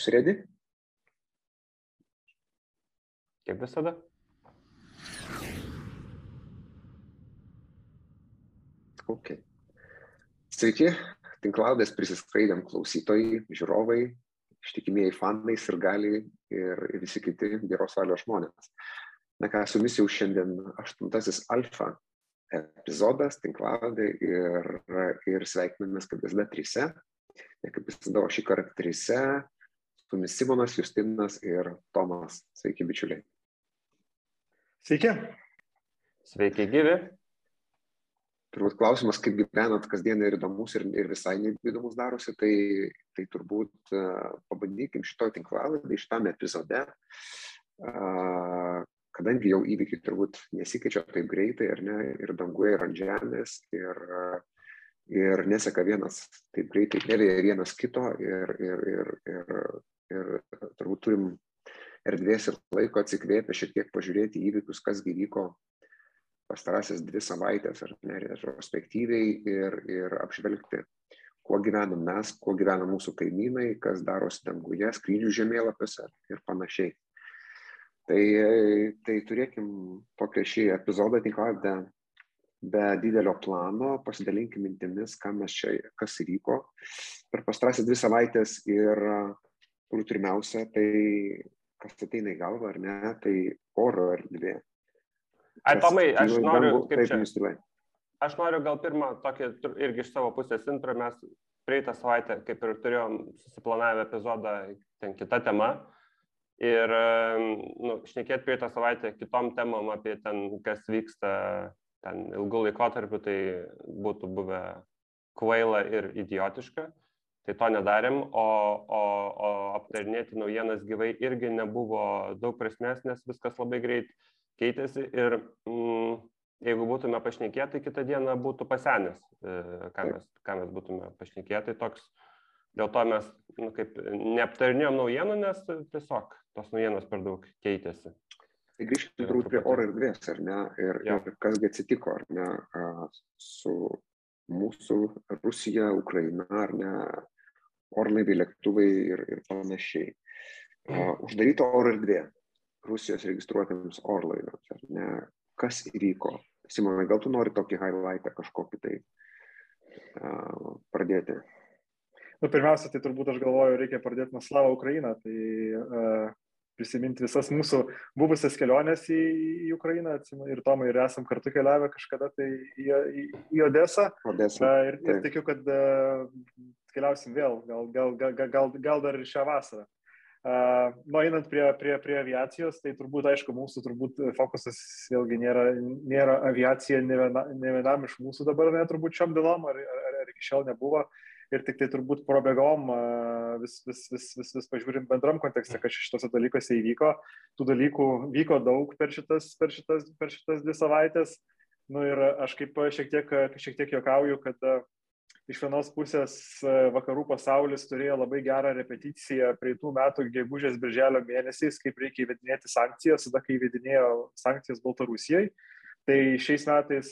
Jūs ready? Kaip visada. Ok. Sveiki, tinklaudės prisiskraidėm klausytojai, žiūrovai, ištikimieji fanai, sirgaliai ir visi kiti geros valios žmonės. Na ką, su jumis jau šiandien aštuntasis alfa epizodas, tinklaudė ir, ir sveikinamės kaip visada trise. Ir kaip visada, šį kartą trise, su jumis Simonas, Justinas ir Tomas. Sveiki, bičiuliai. Sveiki. Sveiki, gyvi. Turbūt klausimas, kaip gyvenat kasdien ir įdomus ir, ir visai neįdomus darosi, tai, tai turbūt uh, pabandykim šito tinklaladį, šitame epizode, uh, kadangi jau įvykiai turbūt nesikeičia taip greitai, ar ne, ir danguje, ir ant žemės, ir, uh, ir neseka vienas taip greitai, nevėja vienas kito, ir, ir, ir, ir, ir turbūt turim erdvės ir laiko atsikvėpę šiek tiek pažiūrėti įvykius, kas gyvyko pastarąsias dvi savaitės ar ne retrospektyviai ir, ir apžvelgti, kuo gyvenam mes, kuo gyvena mūsų kaimynai, kas darosi danguje, skrydžių žemėlapiuose ir panašiai. Tai, tai turėkim tokią šį epizodą tinkladę be didelio plano, pasidalinkim mintimis, mes čia, kas įvyko per pastarąsias dvi savaitės ir turbūt pirmiausia, tai kas ateina į galvą ar ne, tai oro erdvė Ai, Tomai, aš noriu, kaip čia. Ministruoja. Aš noriu gal pirmą tokį irgi iš savo pusės intro, mes praeitą savaitę kaip ir turėjom susiplanavę epizodą ten kita tema. Ir, nu, šnekėti praeitą savaitę kitom temom apie ten, kas vyksta ten ilgų laikotarpių, tai būtų buvę kvaila ir idiotiška. Tai to nedarėm, o, o, o aptarinėti naujienas gyvai irgi nebuvo daug prasmės, nes viskas labai greit keitėsi ir mm, jeigu būtume pašnekėję, tai kitą dieną būtų pasenęs, e, ką mes, ką mes būtume pašnekėję. Tai toks, dėl to mes nu, kaip neaptarinėjom naujienų, nes tiesiog tos naujienos per daug keitėsi. Tai grįžkime turbūt prie oro erdvės, ar ne? Ir, ja. ir kasgi atsitiko, ar ne, su mūsų Rusija, Ukraina, ar ne, orlaiviai, lėktuvai ir, ir panašiai. Uh, uždaryta oro erdvė. Rusijos registruotėms orlaiviams, ar ne? Kas įvyko? Simonai, gal tu nori tokį highlightą kažkokį tai pradėti? Nu, pirmiausia, tai turbūt aš galvoju, reikia pradėti nuo Slavo Ukrainą, tai uh, prisiminti visas mūsų buvusias keliones į, į Ukrainą, atsinu, ir Tomai, ir esam kartu keliavę kažkada tai į, į, į Odesą. Odesą. Uh, ir, ir tikiu, kad uh, keliausim vėl, gal, gal, gal, gal, gal dar ir šią vasarą. Uh, nu, einant prie, prie, prie aviacijos, tai turbūt, aišku, mūsų turbūt fokusas vėlgi nėra, nėra aviacija ne, viena, ne vienam iš mūsų dabar, ne turbūt šiom dienom, ar, ar, ar iki šiol nebuvo. Ir tik tai turbūt probėgom vis, vis, vis, vis, vis pažiūrim bendram kontekste, kas šitose dalykuose įvyko. Tų dalykų vyko daug per šitas, per šitas, per šitas dvi savaitės. Nu, ir aš kaip šiek tiek, šiek tiek juokauju, kad iš vienos pusės vakarų pasaulis turėjo labai gerą repeticiją praeitų metų gegužės birželio mėnesiais, kaip reikia įvedinėti sankcijas, tada kai įvedinėjo sankcijas Baltarusijai. Tai šiais metais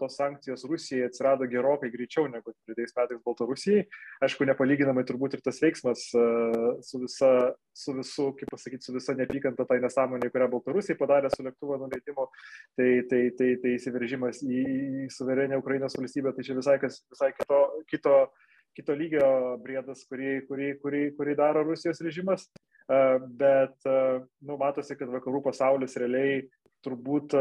tos sankcijos Rusijai atsirado gerokai greičiau negu praeitais metais Baltarusijai. Aišku, nepalyginamai turbūt ir tas veiksmas su visa, su visu, kaip pasakyti, su visa neapykanta tai nesąmonė, kurią Baltarusijai padarė su lėktuvo nuleidimu, tai, tai, tai, tai įsiveržimas į, į suverenę Ukrainos valstybę, tai čia visai, kas, visai kito, kito, kito lygio briedas, kurį, kurį, kurį, kurį daro Rusijos režimas. Bet, nu, matosi, kad vakarų pasaulis realiai turbūt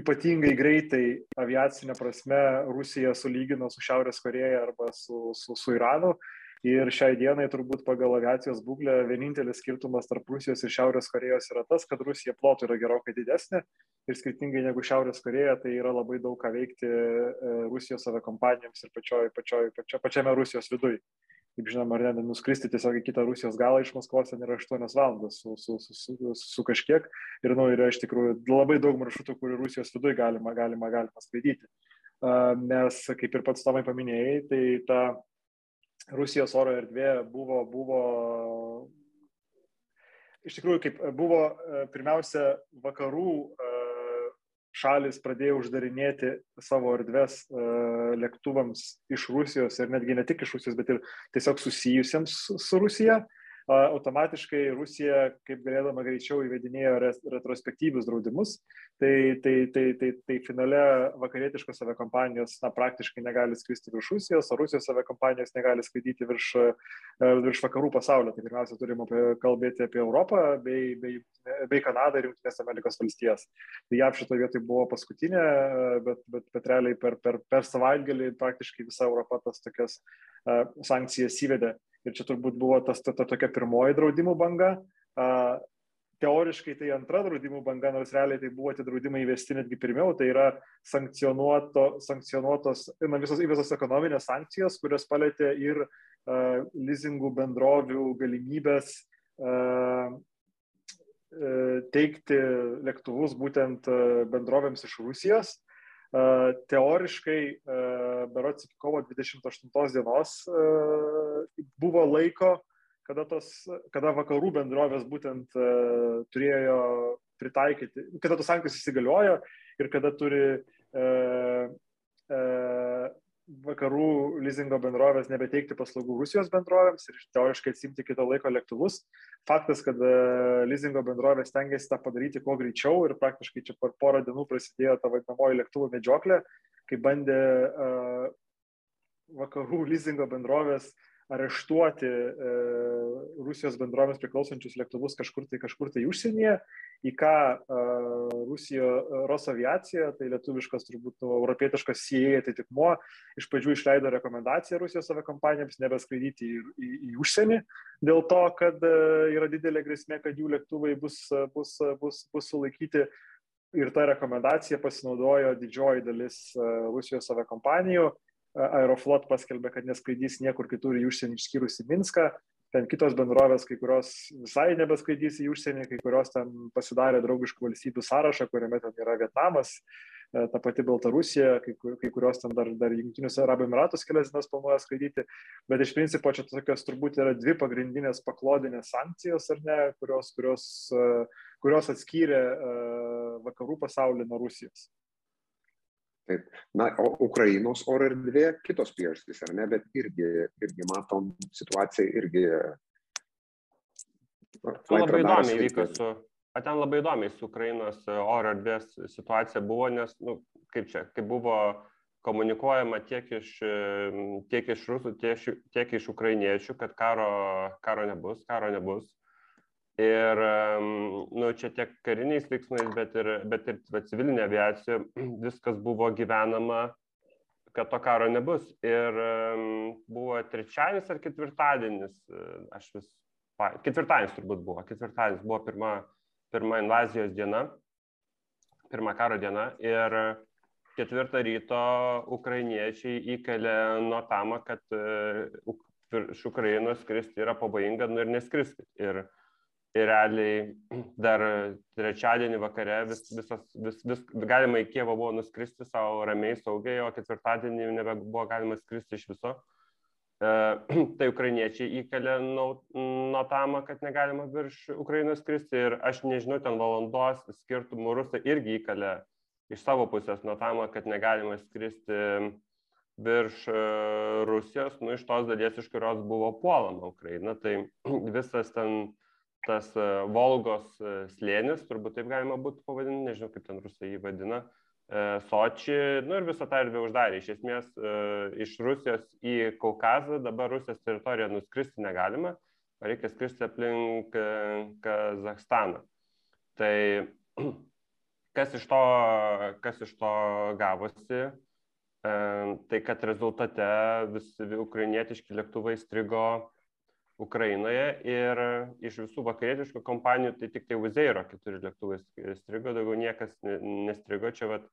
ypatingai greitai aviacinė prasme Rusija sulygino su Šiaurės Koreja arba su, su, su Iranu. Ir šiai dienai turbūt pagal aviacijos būklę vienintelis skirtumas tarp Rusijos ir Šiaurės Korejos yra tas, kad Rusija plotų yra gerokai didesnė ir skirtingai negu Šiaurės Koreja, tai yra labai daug ką veikti e, Rusijos aviakompanijoms ir pačioj, pačioj, pačia, pačiame Rusijos viduje kaip žinoma, ar ne, nuskristi tiesiog į kitą Rusijos galą iš Maskvos ten yra 8 valandos su, su, su, su, su kažkiek. Ir, nu, yra iš tikrųjų labai daug maršrutų, kurių Rusijos viduje galima, galima, galima skraidyti. Nes, kaip ir pats Tomai paminėjai, tai ta Rusijos oro erdvė buvo, buvo iš tikrųjų, kaip buvo pirmiausia vakarų uh, šalis pradėjo uždarinėti savo erdves uh, lėktuvams iš Rusijos ir netgi ne tik iš Rusijos, bet ir tiesiog susijusiems su, Rusija. Automatiškai Rusija, kaip galėdama greičiau, įvedinėjo retrospektyvius draudimus. Tai, tai, tai, tai, tai finale vakarietiškos aviakompanijos na, praktiškai negali skristi virš Rusijos, o Rusijos aviakompanijos negali skraidyti virš, virš vakarų pasaulio. Tai pirmiausia, turim apie, kalbėti apie Europą bei, bei, bei Kanadą ir Junktinės Amerikos valstijas. Tai JAV šitoje vietoje buvo paskutinė, bet, bet, bet realiai per, per, per savaitgalį praktiškai visa Europa tas tokias sankcijas įvedė. Ir čia turbūt buvo tas ta, ta tokia pirmoji draudimų banga. Uh, teoriškai tai antra draudimų banga, nors realiai tai buvo tie draudimai įvesti netgi pirmiau, tai yra sankcionuoto, sankcionuotos, na, visos, visos ekonominės sankcijos, kurios palėtė ir uh, leasingų bendrovių galimybės uh, teikti lėktuvus būtent bendrovėms iš Rusijos. Teoriškai, berots iki kovo 28 dienos buvo laiko, kada, tos, kada vakarų bendrovės būtent turėjo pritaikyti, kada tos sankcijos įsigaliojo ir kada turi vakarų leasingo bendrovės nebeteikti paslaugų Rusijos bendrovėms ir teoriškai atsimti kito laiko lėktuvus. Faktas, kad leasingo bendrovės tengiasi tą padaryti kuo greičiau ir praktiškai čia per porą dienų prasidėjo ta vadinamoji lėktuvų medžioklė, kai bandė uh, vakarų leasingo bendrovės areštuoti e, Rusijos bendrovėms priklausančius lėktuvus kažkur tai, kažkur tai užsienyje, į ką e, Rusijo e, Rosaviacija, tai lietuviškas turbūt nu, europietiškas CIA atitikmuo, iš pradžių išleido rekomendaciją Rusijos aviakompanijoms nebeskraidyti į, į, į užsienį, dėl to, kad e, yra didelė grėsmė, kad jų lėktuvai bus, bus, bus, bus sulaikyti. Ir tą rekomendaciją pasinaudojo didžioji dalis e, Rusijos aviakompanijų Aeroflot paskelbė, kad neskraidys niekur kitur į užsienį išskyrus į Minską. Ten kitos bendrovės, kai kurios visai nebeskraidys į užsienį, kai kurios ten pasidarė draugiškų valstybių sąrašą, kuriame ten yra Vietnamas, e, ta pati Baltarusija, kai, kai kurios ten dar, dar Junktinius Arabų Emiratus kelias dienas planuoja skraidyti. Bet iš principo čia tokios turbūt yra dvi pagrindinės paklodinės sankcijos, ar ne, kurios, kurios, e, kurios atskyrė e, vakarų pasaulį nuo Rusijos. Taip. Na, o Ukrainos oro erdvė kitos priežastys, ar ne, bet irgi, irgi matom situaciją irgi. Labai įdomiai vyko su, a, ten labai įdomiai su Ukrainos oro erdvės situacija buvo, nes, nu, kaip čia, kaip buvo komunikuojama tiek iš, tiek iš rusų, tiek, tiek iš ukrainiečių, kad karo, karo nebus, karo nebus. Ir nu, čia tiek kariniais veiksmais, bet ir, bet ir bet civilinė aviacija viskas buvo gyvenama, kad to karo nebus. Ir buvo trečiadienis ar ketvirtadienis, e, aš vis, ketvirtadienis turbūt buvo, ketvirtadienis buvo pirma, pirma invazijos diena, pirma karo diena. Ir ketvirtą ryto ukrainiečiai įkelė notamą, kad e, iš Ukrainos skristi yra pavojinga nu, ir neskriskit. Ir ir realiai dar trečiadienį vakare vis, visas, vis, vis, galima į Kievą buvo nuskristi savo ramiai, saugiai, o ketvirtadienį nebebuvo galima skristi iš viso. E, tai ukrainiečiai įkalė notamą, kad negalima virš Ukrainos skristi ir aš nežinau, ten valandos skirtumų rusai irgi įkalė iš savo pusės notamą, kad negalima skristi virš e, Rusijos, nu iš tos dalies, iš kurios buvo puolama Ukraina. Tai visas ten tas e, Volgos e, slėnis, turbūt taip galima būtų pavadinti, nežinau kaip ten rusai jį vadina, e, Soči, nu ir visą tą erdvę uždarė. Iš esmės iš Rusijos į Kaukazą dabar Rusijos teritoriją nuskristi negalima, reikia skristi aplink Kazakstaną. Tai kas iš to, kas iš to gavosi, tai kad rezultate visi ukrainietiški lėktuvai strigo Ukrainoje ir iš visų vakarietiškų kompanijų tai tik tai Uzeiro keturi lėktuvai strigo, daugiau niekas nestrigo. Čia vat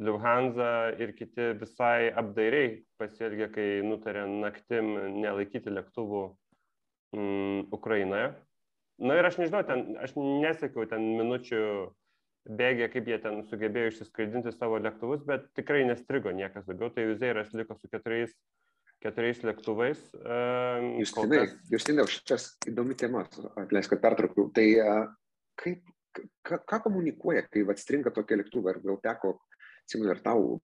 Lufthansa ir kiti visai apdairiai pasielgė, kai nutarė naktim nelaikyti lėktuvų mm, Ukrainoje. Na ir aš nežinau, ten, aš nesakiau ten minučių bėgė, kaip jie ten sugebėjo išsiskraidinti savo lėktuvus, bet tikrai nestrigo niekas daugiau. Tai Uzeiras liko su keturiais keturiais lėktuvais. Justinai, kas... Justinai, šitas įdomi tema, atleisk, kad pertraukiau. Tai kaip, ką, ką komunikuoja, kai atstringa tokie lėktuvai, ar gal teko Simai, ar tau,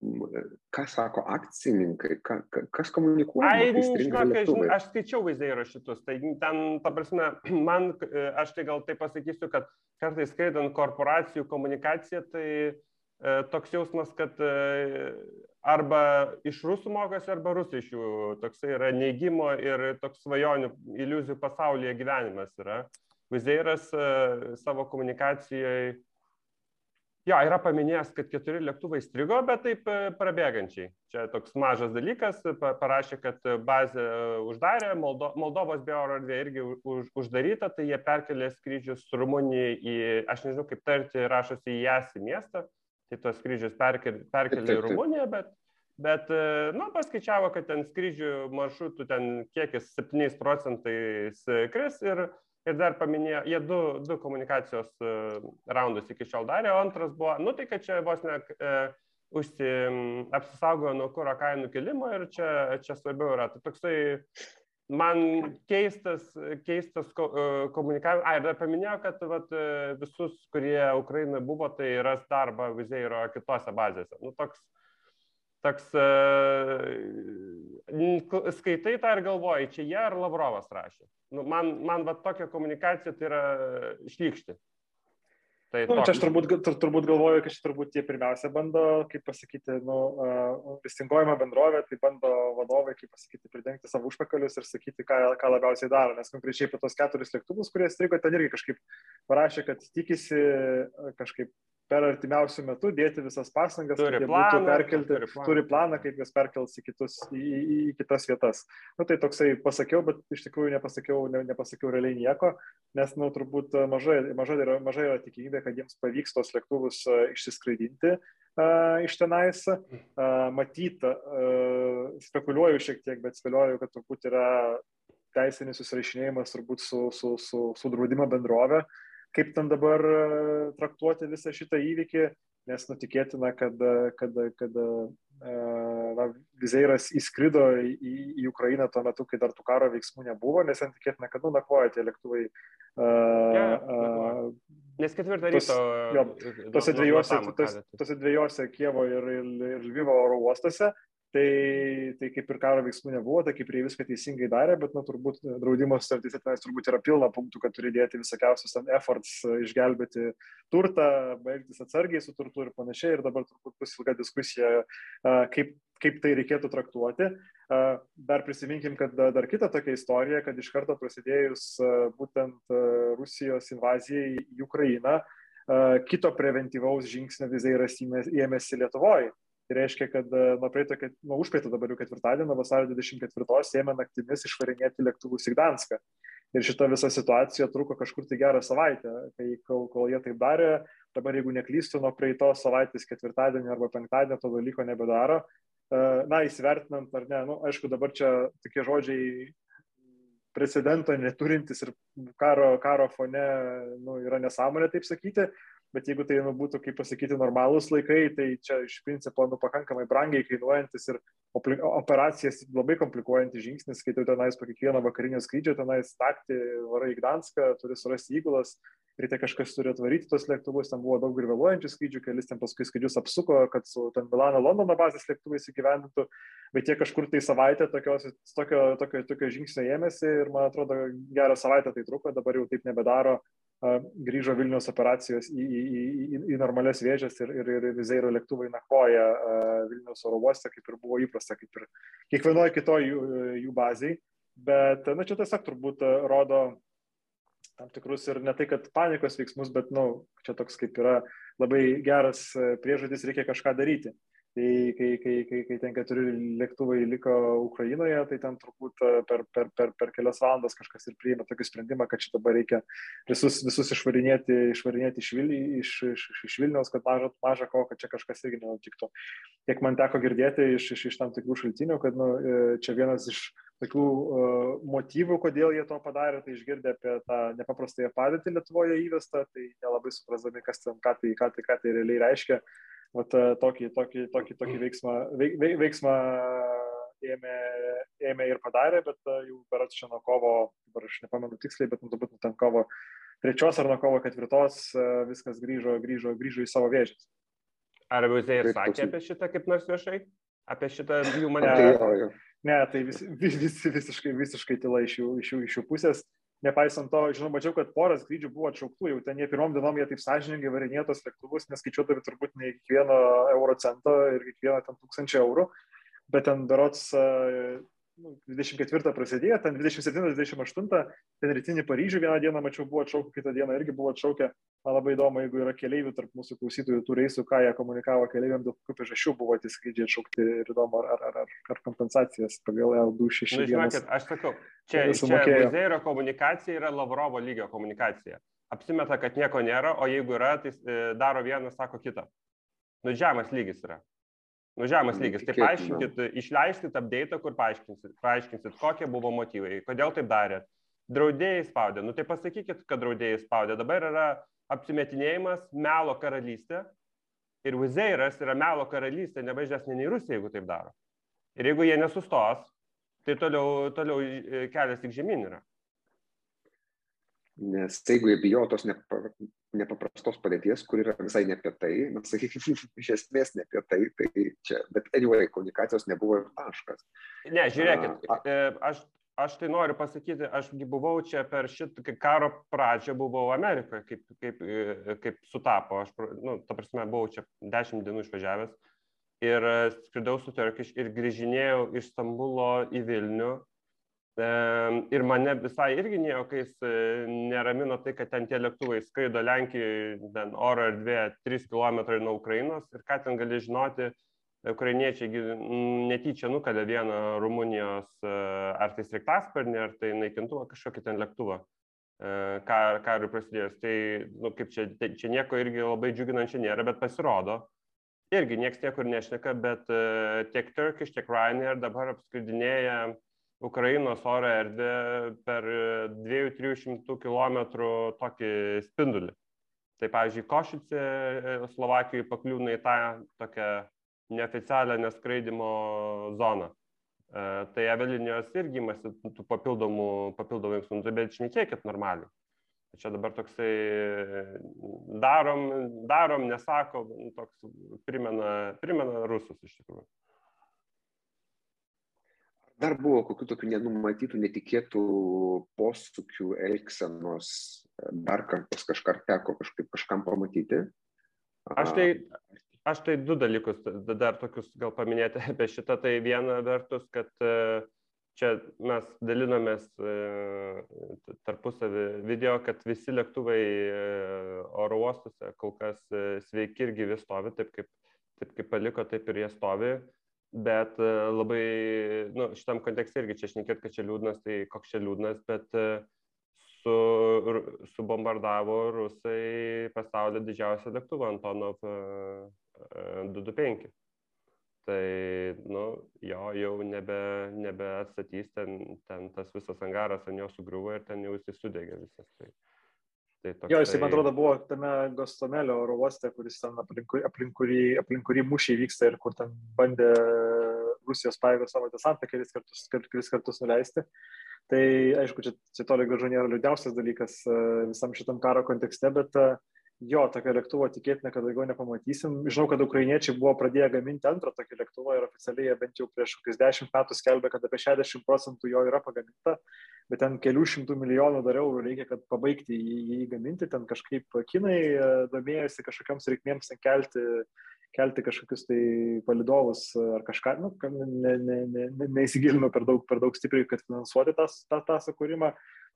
ką sako akcininkai, ką, kas komunikuoja? Ai, žinok, žinok, aš skaičiau vaizdėjų šitus, tai ten, ta prasme, man, aš tai gal tai pasakysiu, kad kartais skaidant korporacijų komunikaciją, tai e, toks jausmas, kad e, arba iš rusų mokosi, arba rusai iš jų. Toksai yra neigimo ir toks svajonių, iliuzijų pasaulyje gyvenimas yra. Vizeiras e, savo komunikacijoje Jo, yra paminėjęs, kad keturi lėktuvai strigo, bet taip e, prabėgančiai. Čia toks mažas dalykas, parašė, kad bazę uždarė, Moldo, Moldovos biooro erdvė irgi už, uždaryta, tai jie perkelė skrydžius Rumunijai į, aš nežinau kaip tarti, rašosi į Jasį miestą, tai tos skrydžius perkelė, į Rumuniją, bet, bet e, nu, paskaičiavo, kad ten skrydžių maršrutų ten kiekis 7 procentais kris ir ir dar paminėjo, jie du, du komunikacijos uh, raundus iki šiol darė, o antras buvo, nu tai kad čia vos ne uh, užsi, apsisaugojo nuo kūro kainų kilimo ir čia, čia svarbiau yra. Tai toksai man keistas, keistas uh, komunikavimas. Ai, dar paminėjo, kad vat, visus, kurie Ukrainoje buvo, tai ras darbą Vizeiro kitose bazėse. Nu, toks, toks uh, skaitai tą ir galvoji, čia jie ar Lavrovas rašė nu, man, man va tokia komunikacija tai yra šlykšti. Tai nu, čia aš turbūt, tur, turbūt galvoju, kad čia turbūt tie pirmiausia bando, kaip pasakyti, nu, uh, listingojama bendrovė, tai bando vadovai, kaip pasakyti, pridengti savo užpakalius ir sakyti, ką, ką labiausiai daro. Nes konkrečiai apie tos keturis lėktuvus, kurie strigo, ten irgi kažkaip parašė, kad tikisi kažkaip per artimiausių metų dėti visas pasangas, turi kad planą, perkelti, turi planą. turi planą, kaip jas perkels į, kitus, į, į, į kitas vietas. Nu, tai toksai pasakiau, bet iš tikrųjų nepasakiau, ne, nepasakiau realiai nieko, nes nu, turbūt mažai, mažai, yra, mažai yra tikimybė, kad jiems pavyks tos lėktuvus išsiskraidinti iš tenais. Matyt, spekuliuoju šiek tiek, bet spėliuoju, kad turbūt yra teisinis susirašinėjimas turbūt su, su, su, su draudimo bendrovė. Uh, kaip ten dabar e, traktuoti visą šitą įvykį, nes nutikėtina, kad, kad, kad e, na, Vizeiras įskrido į, į Ukrainą tuo metu, kai dar tų karo veiksmų nebuvo, nes ten tikėtina, kad nu, nakvoja tie lėktuvai. Ja, uh, nes ketvirtą ryto. Jo, tose dviejose, tos, tose dviejose Kievo ir, ir, ir Lvivo oro uostose. Tai, tai kaip ir karo veiksmų nebuvo, tai kaip jie viską teisingai darė, bet, na, turbūt draudimo sutartyse tenais turbūt yra pilna punktų, kad turi dėti visokiausius efforts e, išgelbėti turtą, baigtis atsargiai su turtu ir panašiai. Ir dabar turbūt bus ilga diskusija, e, kaip, kaip tai reikėtų traktuoti. E, dar prisiminkim, kad dar kita tokia istorija, kad iš karto prasidėjus būtent Rusijos invazijai į Ukrainą, kito preventyvaus žingsnio vizai yra ėmėsi Lietuvoje Tai reiškia, kad e, nuo praeito, nuo užpraeito dabar jau ketvirtadienio, vasario 24 ėmė naktimis išvarinėti lėktuvus į Gdanską. Ir šita visa situacija truko kažkur tai gerą savaitę, kai kol, kol jie taip darė, dabar jeigu neklystu, nuo praeitos savaitės ketvirtadienio arba penktadienio to dalyko nebedaro. E, na, įsivertinant ar ne, nu, aišku, dabar čia tokie žodžiai precedento neturintis ir karo, karo fone nu, yra nesąmonė taip sakyti, bet jeigu tai nu, būtų, kaip pasakyti, normalūs laikai, tai čia iš principo nu, pakankamai brangiai kainuojantis ir operacijas labai komplikuojantis žingsnis, kai tu tenais po kiekvieno vakarinio skrydžio tenais naktį varai į Gdanską, turi surasti įgulas, ryte kažkas turi atvaryti tos lėktuvus, ten buvo daug ir vėluojančių skrydžių, kelis ten paskui skrydžius apsuko, kad su ten Milano, Londono bazės lėktuvais įgyvendintų, bet jie kažkur tai savaitę tokios, tokio, tokio, tokio žingsnio ėmėsi ir man atrodo gerą savaitę tai truko, dabar jau taip nebedaro grįžo Vilnius operacijos į, į, į, į normales vėžės ir, ir, ir Vizeiro lėktuvai nakvoja Vilnius oro uoste, kaip ir buvo įprasta, kaip ir kiekvienoje kitoje jų, jų baziai. Bet, na, čia tiesiog turbūt rodo tam tikrus ir ne tai, kad panikos veiksmus, bet, na, nu, čia toks kaip yra labai geras priežodis, reikia kažką daryti. Tai kai, kai, kai, kai ten keturi lėktuvai liko Ukrainoje, tai ten turbūt e, per, per, per, per kelias valandas kažkas ir priėmė tokį sprendimą, kad šitą dabar reikia visus, visus išvarinėti, išvarinėti iš, Vil, iš, iš, iš Vilniaus, kad maža, maža ko, kad čia kažkas irgi nenutiktų. Kiek man teko girdėti iš, iš, iš tam tikrų šaltinių, kad nu, e, čia vienas iš tokių uh, motyvų, kodėl jie to padarė, tai išgirdę apie tą nepaprastąją padėtį Lietuvoje įvestą, tai nelabai suprasdami, kas ten, ką tai, ką tai, ką tai realiai reiškia vat, e, tokį, tokį, tokį, tokį veiksmą, veik, veiksmą ėmė, ėmė ir padarė, bet e, jau berat čia nuo kovo, dabar aš nepamenu tiksliai, bet nu, turbūt nu, ten kovo trečios ar nuo kovo ketvirtos e, viskas grįžo, grįžo, grįžo į savo vėžės. Ar Vizai ir sakė apie šitą kaip nors viešai? Apie šitą jų mane? Ne, tai vis, vis, vis, visiškai, visiškai tyla iš jų, iš, jų, iš jų pusės. Nepaisant to, žinau, mačiau, kad poras skrydžių buvo atšauktų, jau ten jie pirmom dienom jie taip sąžiningai varinėtos lėktuvus, neskaičiuodami turbūt nei kiekvieno euro cento ir kiekvieno ten tūkstančio eurų, bet ten berots 24 nu, prasidėjo, ten 27-28, ten rytinį Paryžių vieną dieną mačiau buvo atšaukę, kitą dieną irgi buvo atšaukę. Man labai įdomu, jeigu yra keliaivių tarp mūsų klausytojų tų reisų, ką jie komunikavo keliaiviam, dėl kokių priežasčių buvo tie skrydžiai atšaukti ir įdomu, ar, ar, ar, ar kompensacijas pagal L26. Na, žinokit, aš sakau, čia, čia Vizeiro komunikacija yra Lavrovo lygio komunikacija. Apsimeta, kad nieko nėra, o jeigu yra, tai e, daro vieną, sako kitą. Nu, žemas lygis yra. Nu, žemas lygis. Tai paaiškinkit, išleiskit update, kur paaiškinsit, paaiškinsit, kokie buvo motyvai, kodėl taip darėt. Draudėjai spaudė. Nu, tai pasakykit, kad draudėjai spaudė. Dabar yra apsimetinėjimas melo karalystė. Ir Vizeiras yra melo karalystė, nebažesnė nei Rusija, jeigu taip daro. Ir jeigu jie nesustos, tai toliau, toliau e, kelias tik žemyn yra. Nes jeigu jie bijotos nepaprastos padėties, kur yra visai ne apie tai, na, sakykime, iš esmės ne apie tai, tai čia, bet anyway, komunikacijos nebuvo ir taškas. Ne, žiūrėkit, a, a, e, aš, aš tai noriu pasakyti, aš buvau čia per šitą karo pradžią, buvau Amerikoje, kaip, kaip, e, kaip sutapo, aš, nu, ta prasme, buvau čia dešimt dienų išvažiavęs ir e, skridau su Turkish ir grįžinėjau iš Stambulo į Vilnių Ir mane visai irgi nejokais e, neramino tai, kad ten tie lėktuvai skraido Lenkijoje, ten oro erdvė 3 km nuo Ukrainos. Ir ką ten gali žinoti, ukrainiečiai netyčia nukalė vieną Rumunijos e, ar tai sraigtasparnį, ar tai naikintuvą, kažkokį ten lėktuvą. E, karui prasidėjus. Tai, nu, kaip čia, tai, čia nieko irgi labai džiuginančio nėra, bet pasirodo, irgi niekas niekur nešneka, bet tiek Turkish, tiek Ryanair dabar apskridinėja Ukrainos oro erdvę per 200-300 km tokį spindulį. Tai, pavyzdžiui, Košice e, Slovakijoje pakliūna į tą tokią neoficialią neskraidimo zoną. E, tai avialinijos irgi imasi tų papildomų, papildomų veiksmų, bet šnekėkit normaliai. Čia dabar toksai darom, darom, nesakom, toks primena, primena rusus iš tikrųjų dar buvo kokių tokių nenumatytų, netikėtų posūkių, elgsenos, dar kartais kažką teko kažkaip kažkam pamatyti? Aš tai, aš tai du dalykus dar tokius gal paminėti apie šitą. Tai viena vertus, kad e, čia mes dalinomės e, tarpusavį video, kad visi lėktuvai e, oro uostuose kol kas sveiki ir gyvi stovi, taip kaip, taip kaip paliko, taip ir jie stovi bet e, labai, nu, šitam kontekste irgi čia šnekėt, kad čia liūdnas, tai koks čia liūdnas, bet e, su, subombardavo rusai pasaulio didžiausią lėktuvą Antonov 225. E, tai, nu, jo jau nebe, nebe atstatys, ten, ten tas visas angaras ant jo sugriuvo ir ten jau jis sudegė visas. Tai, Tai toksai... Jo, jisai, man atrodo, buvo tame Gostomelio oro uoste, kuris ten aplink, aplink, kurį, aplink kurį mūšiai vyksta ir kur ten bandė Rusijos pajėgos savo desantą kelis kartus, kelis kartus nuleisti. Tai aišku, čia, čia toli gražu nėra liūdniausias dalykas e, visam šitam karo kontekste, bet uh, jo, tokio lėktuvo tikėtina, kad daugiau nepamatysim. Žinau, kad ukrainiečiai buvo pradėję gaminti antrą tokį lėktuvą ir oficialiai jie bent jau prieš kokius 10 metų skelbė, kad apie 60 procentų jo yra pagaminta, bet ten kelių šimtų milijonų dar eurų reikia, kad pabaigti jį, jį gaminti. Ten kažkaip kinai e, domėjosi kažkokiams reikmėms kelti kelti kažkokius tai palidovus ar kažką, nu, ne, ne, ne, ne, neįsigilinu per daug, per daug stipriai, kad finansuoti tą, tą, tą sukūrimą.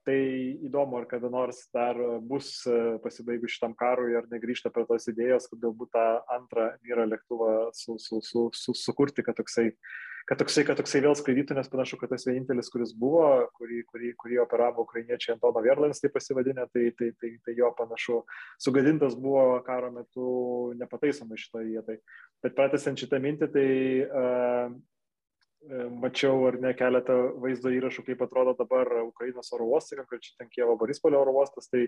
Tai įdomu, ar kada nors dar bus e, pasibaigus šitam karui, ar negrįžta prie tos idėjos, kad galbūt tą antrą vyrą lėktuvą su, su, su, su, sukurti, kad toksai, kad, toksai, kad toksai vėl skraidytų, nes panašu, kad tas vienintelis, kuris buvo, kurį, kurį, kurį operavo ukrainiečiai Antono Verlans, tai pasivadinę, tai, tai, tai, tai jo panašu sugadintas buvo karo metu nepataisomai šitoje vietoje. Bet pratęsiant šitą mintį, tai uh, mačiau ar ne keletą vaizdo įrašų, kaip atrodo dabar Ukrainos oro uostai, konkrečiai ten Kievo Borispolio oro uostas, tai,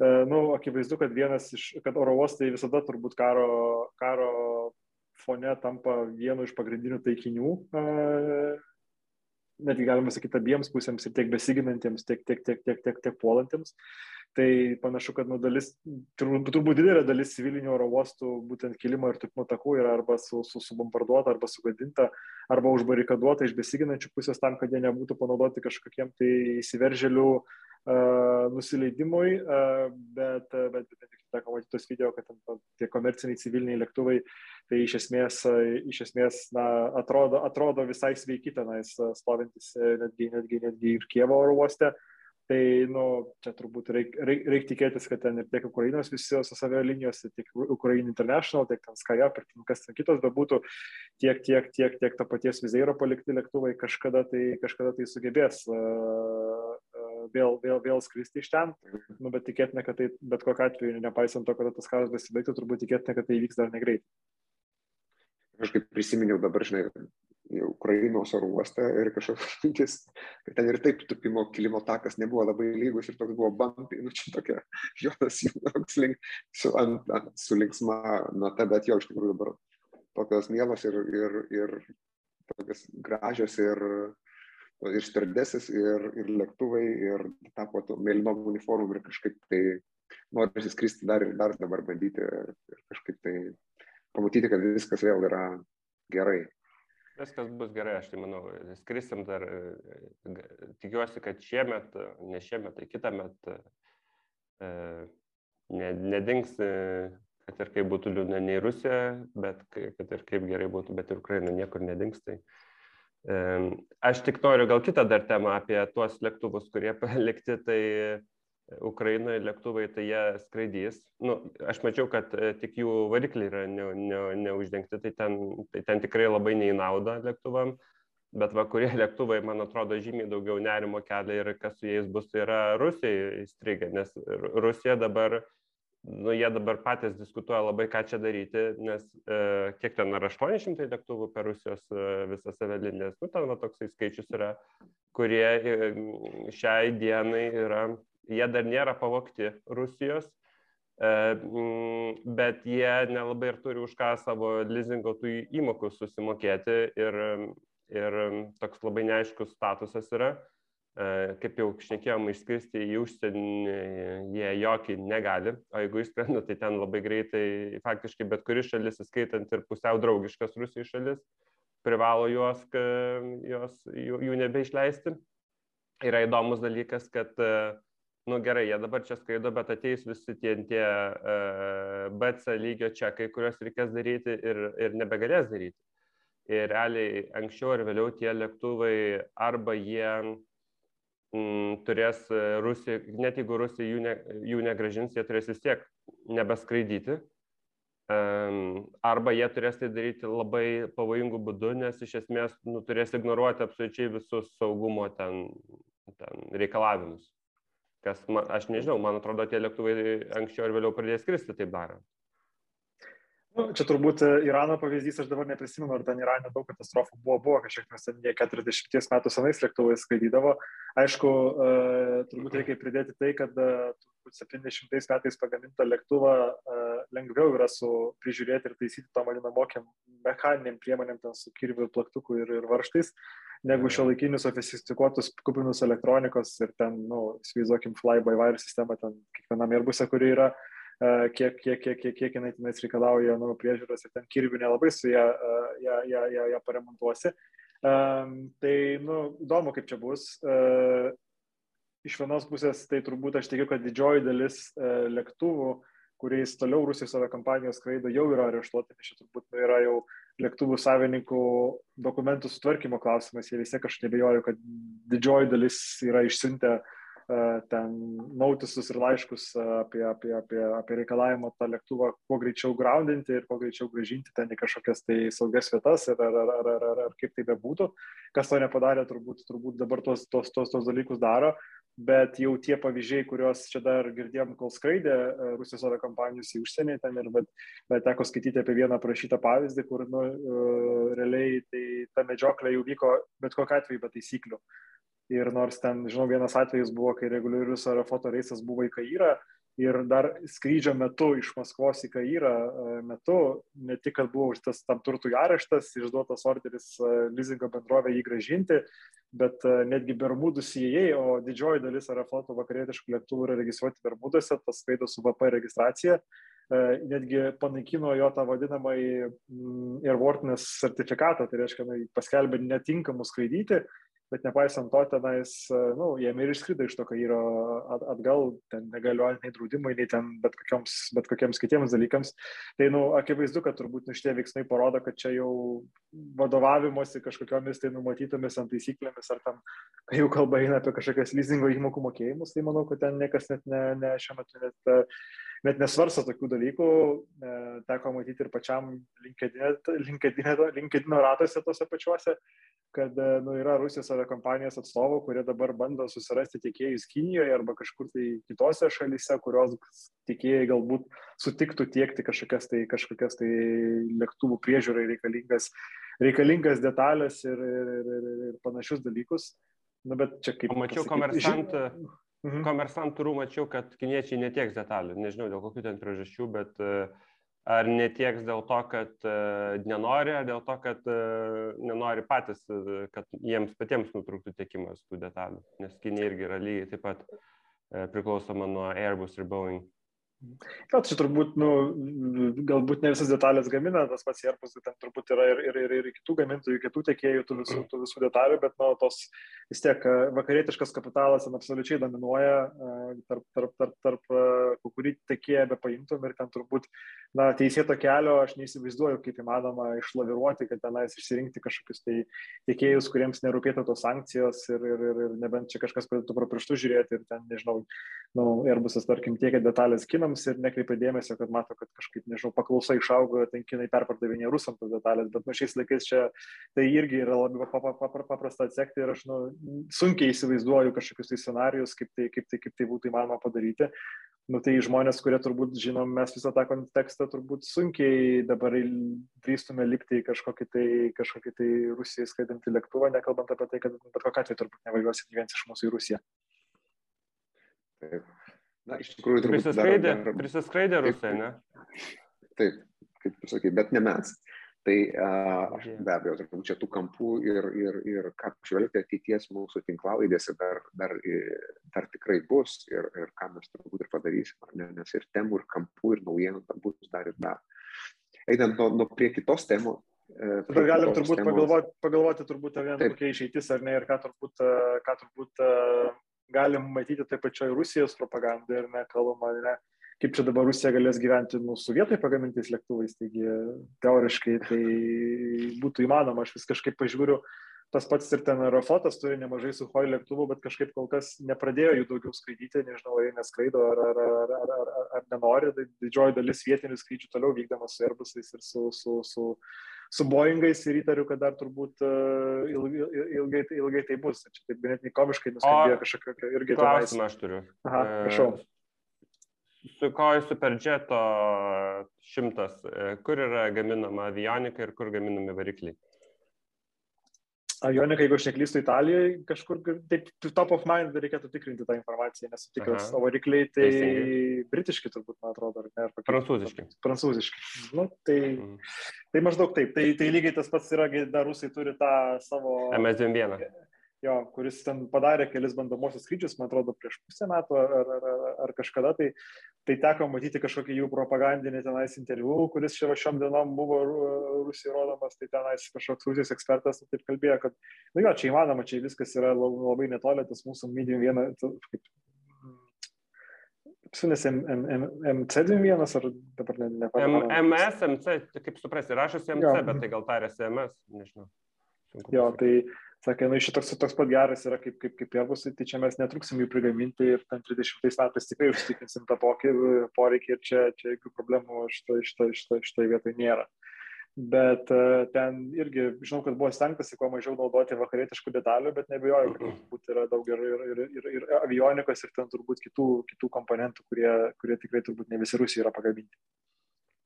na, e, nu, akivaizdu, kad vienas iš, kad oro uostai visada turbūt karo, karo fone tampa vienu iš pagrindinių taikinių, e, netgi galima sakyti abiems pusėms ir tiek besiginantiems, tiek, tiek, tiek, tiek, tiek, tiek puolantiems. Tai panašu, kad nu, dalis, turbūt, turbūt didelė dalis civilinių oro uostų būtent kilimo ir tupimo takų yra arba su, su, subombarduota, arba sugadinta, arba užbarikaduota iš besiginančių pusės tam, kad jie nebūtų panaudoti kažkokiem tai įsiveržėlių uh, nusileidimui, uh, bet, bet, bet teko matyti tos video, kad ten, tie komerciniai civiliniai lėktuvai, tai iš esmės, iš esmės na, atrodo, atrodo visai sveiki tenais stovintis netgi, netgi, netgi ir Kievo oro uoste. Uh, Tai, nu, čia turbūt reikia reik, reik tikėtis, kad ten ir tiek Ukrainos visos avialinijos, tiek Ukraina International, tiek ten Skype ir kas ten kitos bebūtų, tiek, tiek, tiek, tiek to paties Vizeiro palikti lėktuvai kažkada tai, kažkada tai sugebės uh, vėl, vėl, vėl skristi iš ten. Nu, bet tikėtina, kad tai bet kokiu atveju, nepaisant to, kad tas karas besibaigtų, turbūt tikėtina, kad tai įvyks dar negreitai. Aš kaip prisiminiau dabar, žinai, Ukrainos oro uoste ir kažkoks mintis, kad ten ir taip tupimo kilimo takas nebuvo labai lygus ir toks buvo bampi, nu čia tokia Jonas Jonas link, su, ant, ant, su linksma nata, bet jo iš tikrųjų dabar tokios mielos ir, ir, ir tokios gražios ir, ir stardesės ir, ir lėktuvai ir tapo to mėlynom uniformom ir kažkaip tai norisi skristi dar ir dar dabar bandyti ir kažkaip tai pamatyti, kad viskas vėl yra gerai. Viskas bus gerai, aš tai manau, skrisim dar, tikiuosi, kad šiemet, ne šiemet, tai kitą metą e, ne, nedings, kad ir kaip būtų liūdna nei Rusija, bet kad ir kaip gerai būtų, bet ir Ukraina niekur nedings. Tai, e, aš tik noriu gal kitą dar temą apie tuos lėktuvus, kurie palikti, tai Ukrainoje lėktuvai, tai jie skraidys. Nu, aš mačiau, kad e, tik jų varikliai yra ne, ne, neuždengti, tai ten, tai ten tikrai labai neįnauda lėktuvam. Bet va, kurie lėktuvai, man atrodo, žymiai daugiau nerimo kelia ir kas su jais bus, tai yra Rusija įstrigę, nes Rusija dabar, nu, jie dabar patys diskutuoja labai, ką čia daryti, nes e, kiek ten yra 800 lėktuvų per Rusijos e, visas avialinės, nu, ten va, toksai skaičius yra, kurie e, šiai dienai yra jie dar nėra pavokti Rusijos, e, mm, bet jie nelabai ir turi už ką savo lizingo tų įmokų susimokėti ir, ir toks labai neaiškus statusas yra. E, kaip jau šnekėjom, išskristi į užsienį jie jokį negali, o jeigu išskrenda, tai ten labai greitai, faktiškai bet kuri šalis, įskaitant ir pusiau draugiškas Rusijos šalis, privalo juos, jos, jų, jų nebeišleisti. Yra įdomus dalykas, kad uh, nu gerai, jie dabar čia skraido, bet ateis visi tie, tie uh, BC lygio čekai, kuriuos reikės daryti ir, ir nebegalės daryti. Ir realiai anksčiau ar vėliau tie lėktuvai arba jie mm, turės Rusija, net jeigu Rusija jų, ne, jų negražins, jie turės vis tiek nebeskraidyti. Um, arba jie turės tai daryti labai pavojingų būdų, nes iš esmės nu, turės ignoruoti absoliučiai visus saugumo ten, ten reikalavimus kas, man, aš nežinau, man atrodo, tie lėktuvai anksčiau ar vėliau pradės skristi taip darant. Nu, čia turbūt e, Irano pavyzdys, aš dabar neprisimenu, ar ten Irane daug katastrofų buvo, buvo kažkiek, nes ten jie 40 metų senais lėktuvais skraidydavo. Aišku, uh, turbūt reikia pridėti tai, kad uh, turbūt 70 metais pagamintą lėktuvą uh, lengviau yra su prižiūrėti ir taisyti tom vadinamokiam mechaniniam priemonėm, ten su kirviu, plaktuku ir, ir varštais, negu šio laikinius sofistikuotus kupinus elektronikos ir ten, nu, įsivaizduokim, fly-by-wire sistemą ten kiekvienam airbuse, kuri yra uh, kiek, kiek, kiek, kiek, kiek jinai tenais reikalauja nu, priežiūros ir ten kirvių nelabai su ją, ją, ją, ją, ją paremontuosi. Um, tai, nu, įdomu, kaip čia bus. Uh, iš vienos pusės, tai turbūt aš tikiu, kad didžioji dalis uh, lėktuvų, kuriais toliau Rusijos aviakompanijos skraido, jau yra areštuoti, nes čia turbūt nu, yra jau lėktuvų savininkų dokumentų sutvarkymo klausimas. Jie vis tiek aš nebejoju, kad didžioji dalis yra išsiuntę uh, ten nautisus ir laiškus apie, apie, apie, apie reikalavimą tą lėktuvą kuo greičiau groundinti ir kuo greičiau gražinti ten į kažkokias tai saugias vietas ar, ar, ar, ar, ar, ar kaip tai bebūtų. Kas to nepadarė, turbūt, turbūt dabar tos, tos, tos, tos dalykus daro, bet jau tie pavyzdžiai, kuriuos čia dar girdėjom, kol skraidė Rusijos oro kompanijos į užsienį ten ir bet, bet teko skaityti apie vieną prašytą pavyzdį, kur nu, realiai tai ta medžioklė jau vyko bet kokiu atveju be taisyklių. Ir nors ten, žinau, vienas atvejis buvo, kai reguliarius aerofoto reisas buvo į Kairą ir dar skrydžio metu iš Maskvos į Kairą metu, ne tik, kad buvo užtas tam turtui areštas, išduotas orderis lizingo bendrovė jį gražinti, bet netgi Bermudų CIA, o didžioji dalis Aerofloto vakarietiškų lėktuvų yra registruoti Bermuduose, tas skraido su VP registracija, netgi panaikino jo tą vadinamąjį mm, airworthiness sertifikatą, tai reiškia, paskelbė netinkamų skraidyti bet nepaisant to tenais, nu, jiem ir išskrido iš to Kairo atgal, ten negaliojant nei draudimai, nei ten bet, kokioms, bet kokiems kitiems dalykams. Tai, nu, akivaizdu, kad turbūt nu, šitie veiksmai parodo, kad čia jau vadovavimosi kažkokiomis tai numatytomis ant taisyklėmis, ar tam, kai jau kalba eina apie kažkokias leasingo įmokų mokėjimus, tai manau, kad ten niekas net ne, ne šiuo metu net net nesvarsto tokių dalykų, e, teko matyti ir pačiam LinkedIn ratuose tose pačiuose, kad e, nu, yra Rusijos aviakompanijos atstovų, kurie dabar bando susirasti tiekėjus Kinijoje arba kažkur tai kitose šalyse, kurios tiekėjai galbūt sutiktų tiekti kažkokias tai, kažkokias tai lėktuvų priežiūrai reikalingas, reikalingas detalės ir, ir, ir, ir, ir panašius dalykus. Nu, bet čia kaip. Mačiau komersantą. Mhm. Komersantų mačiau, kad kiniečiai netieks detalių. Nežinau dėl kokių ten priežasčių, bet uh, ar netieks dėl to, kad uh, nenori, ar dėl to, kad uh, nenori patys, kad jiems patiems nutrūktų tiekimas tų detalių. Nes Kinė irgi yra lygiai taip pat priklausoma nuo Airbus ir Boeing. Jo, čia turbūt, nu, galbūt ne visas detalės gamina, tas pats Airbus, ten turbūt yra ir, ir, ir, ir kitų gamintojų, kitų tiekėjų, tų visų, tų visų detalių, bet, nu, tos vis tiek vakarietiškas kapitalas ten absoliučiai dominuoja tarp, tarp, tarp, tarp kurį tiekėją be paimtum ir ten turbūt, na, teisėto kelio aš neįsivaizduoju, kaip įmanoma išlaviruoti, kad tenais išsirinkti kažkokius tai tiekėjus, kuriems nerūpėtų tos sankcijos ir, ir, ir, ir nebent čia kažkas pradėtų pro pirštų žiūrėti ir ten, nežinau, nu, Airbusas, tarkim, tiekia detalės kinams kinams ir nekreipia dėmesio, kad mato, kad kažkaip, nežinau, paklausa išaugo, ten kinai perpardavinė rusam tas detalės, bet nu šiais laikais čia tai irgi yra labai paprasta atsekti ir aš nu, sunkiai įsivaizduoju kažkokius tai scenarius, kaip tai, kaip tai, kaip tai būtų įmanoma padaryti. Nu, tai žmonės, kurie turbūt žinom, mes visą tą kontekstą turbūt sunkiai dabar drįstume likti į kažkokį tai, kažkokį tai Rusijai skraidantį lėktuvą, nekalbant apie tai, kad bet kokia atveju turbūt nevažiuosi gyventi iš mūsų į Rusiją. Taip. Na, iš tikrųjų, turbūt. Prisiskaidė, dar... prisiskaidė rusai, ne? Taip, kaip tu sakai, bet ne mes. Tai a, aš be abejo, turbūt čia tų kampų ir, ir, ir ką žvelgti ateities mūsų tinklalaidėse dar, dar, dar tikrai bus ir, ir ką mes turbūt ir padarysim, ne? nes ir temų, ir kampų, ir naujienų bus dar ir dar. Einant nuo, nuo prie kitos temos, Tada galim turbūt temos. pagalvoti, pagalvoti turbūt, ar viena kokia išeitis ar ne, ir ką turbūt, ką turbūt galim matyti taip pačioj Rusijos propagandoje ir nekalbama, ne, kaip čia dabar Rusija galės gyventi mūsų vietai pagamintais lėktuvais, taigi teoriškai tai būtų įmanoma, aš vis kažkaip pažiūriu, tas pats ir ten Aerofotas turi nemažai su Hoi lėktuvų, bet kažkaip kol kas nepradėjo jų daugiau skraidyti, nežinau, ar jie neskraido, ar, ar, ar, ar, ar, ar nenori, tai didžioji dalis vietinių skrydžių toliau vykdamas su Airbusais ir su, su, su, su Boeingais ir įtariu, kad dar turbūt uh, ilgai, ilgai, ilgai tai bus. Čia taip ganėtinai komiškai nuskambėjo kažkokio irgi. Klausimą aš turiu. Aha, e, prašau. Su koj Superjeto šimtas, e, kur yra gaminama avionika ir kur gaminami varikliai? Avionika, jeigu aš neklystu Italijoje, kažkur, taip, top of mind reikėtų tikrinti tą informaciją, nes tikras, o varikliai tai Teisingai. britiški turbūt, man atrodo, ar ne? Ar prancūziški. Prancūziški. Nu, tai, mm. tai maždaug taip. Tai, tai lygiai tas pats yra, dar rusai turi tą savo... MS21 jo, kuris ten padarė kelis bandomosius skrydžius, man atrodo, prieš pusę metų ar, ar, ar, ar kažkada, tai, tai teko matyti kažkokį jų propagandinį tenais interviu, kuris šią šiom dienom buvo Rusijai rodomas, tai tenais kažkoks Rusijos ekspertas taip kalbėjo, kad, na nu jo, čia įmanoma, čia viskas yra labai netoli, tas mūsų medium viena, kaip Sunis MC21 ar dabar ne, nepamenu. MS, MC, kaip suprasti, rašosi MC, jo. bet tai gal tarėsi MS, nežinau. Jo, tai sakė, na, šitoks toks pat geras yra kaip, kaip, kaip Airbus, tai čia mes netruksim jų prigaminti ir ten 30 metais tikrai užtikrinsim tą poreikį ir čia, čia jokių problemų šitoje šito, šito, šito vietoje nėra. Bet uh, ten irgi, žinau, kad buvo stengtasi kuo mažiau naudoti vakarietiškų detalių, bet nebejoju, kad turbūt yra daug ir, ir, ir, ir, ir avionikos ir ten turbūt kitų, kitų komponentų, kurie, kurie tikrai turbūt ne visi Rusijai yra pagaminti.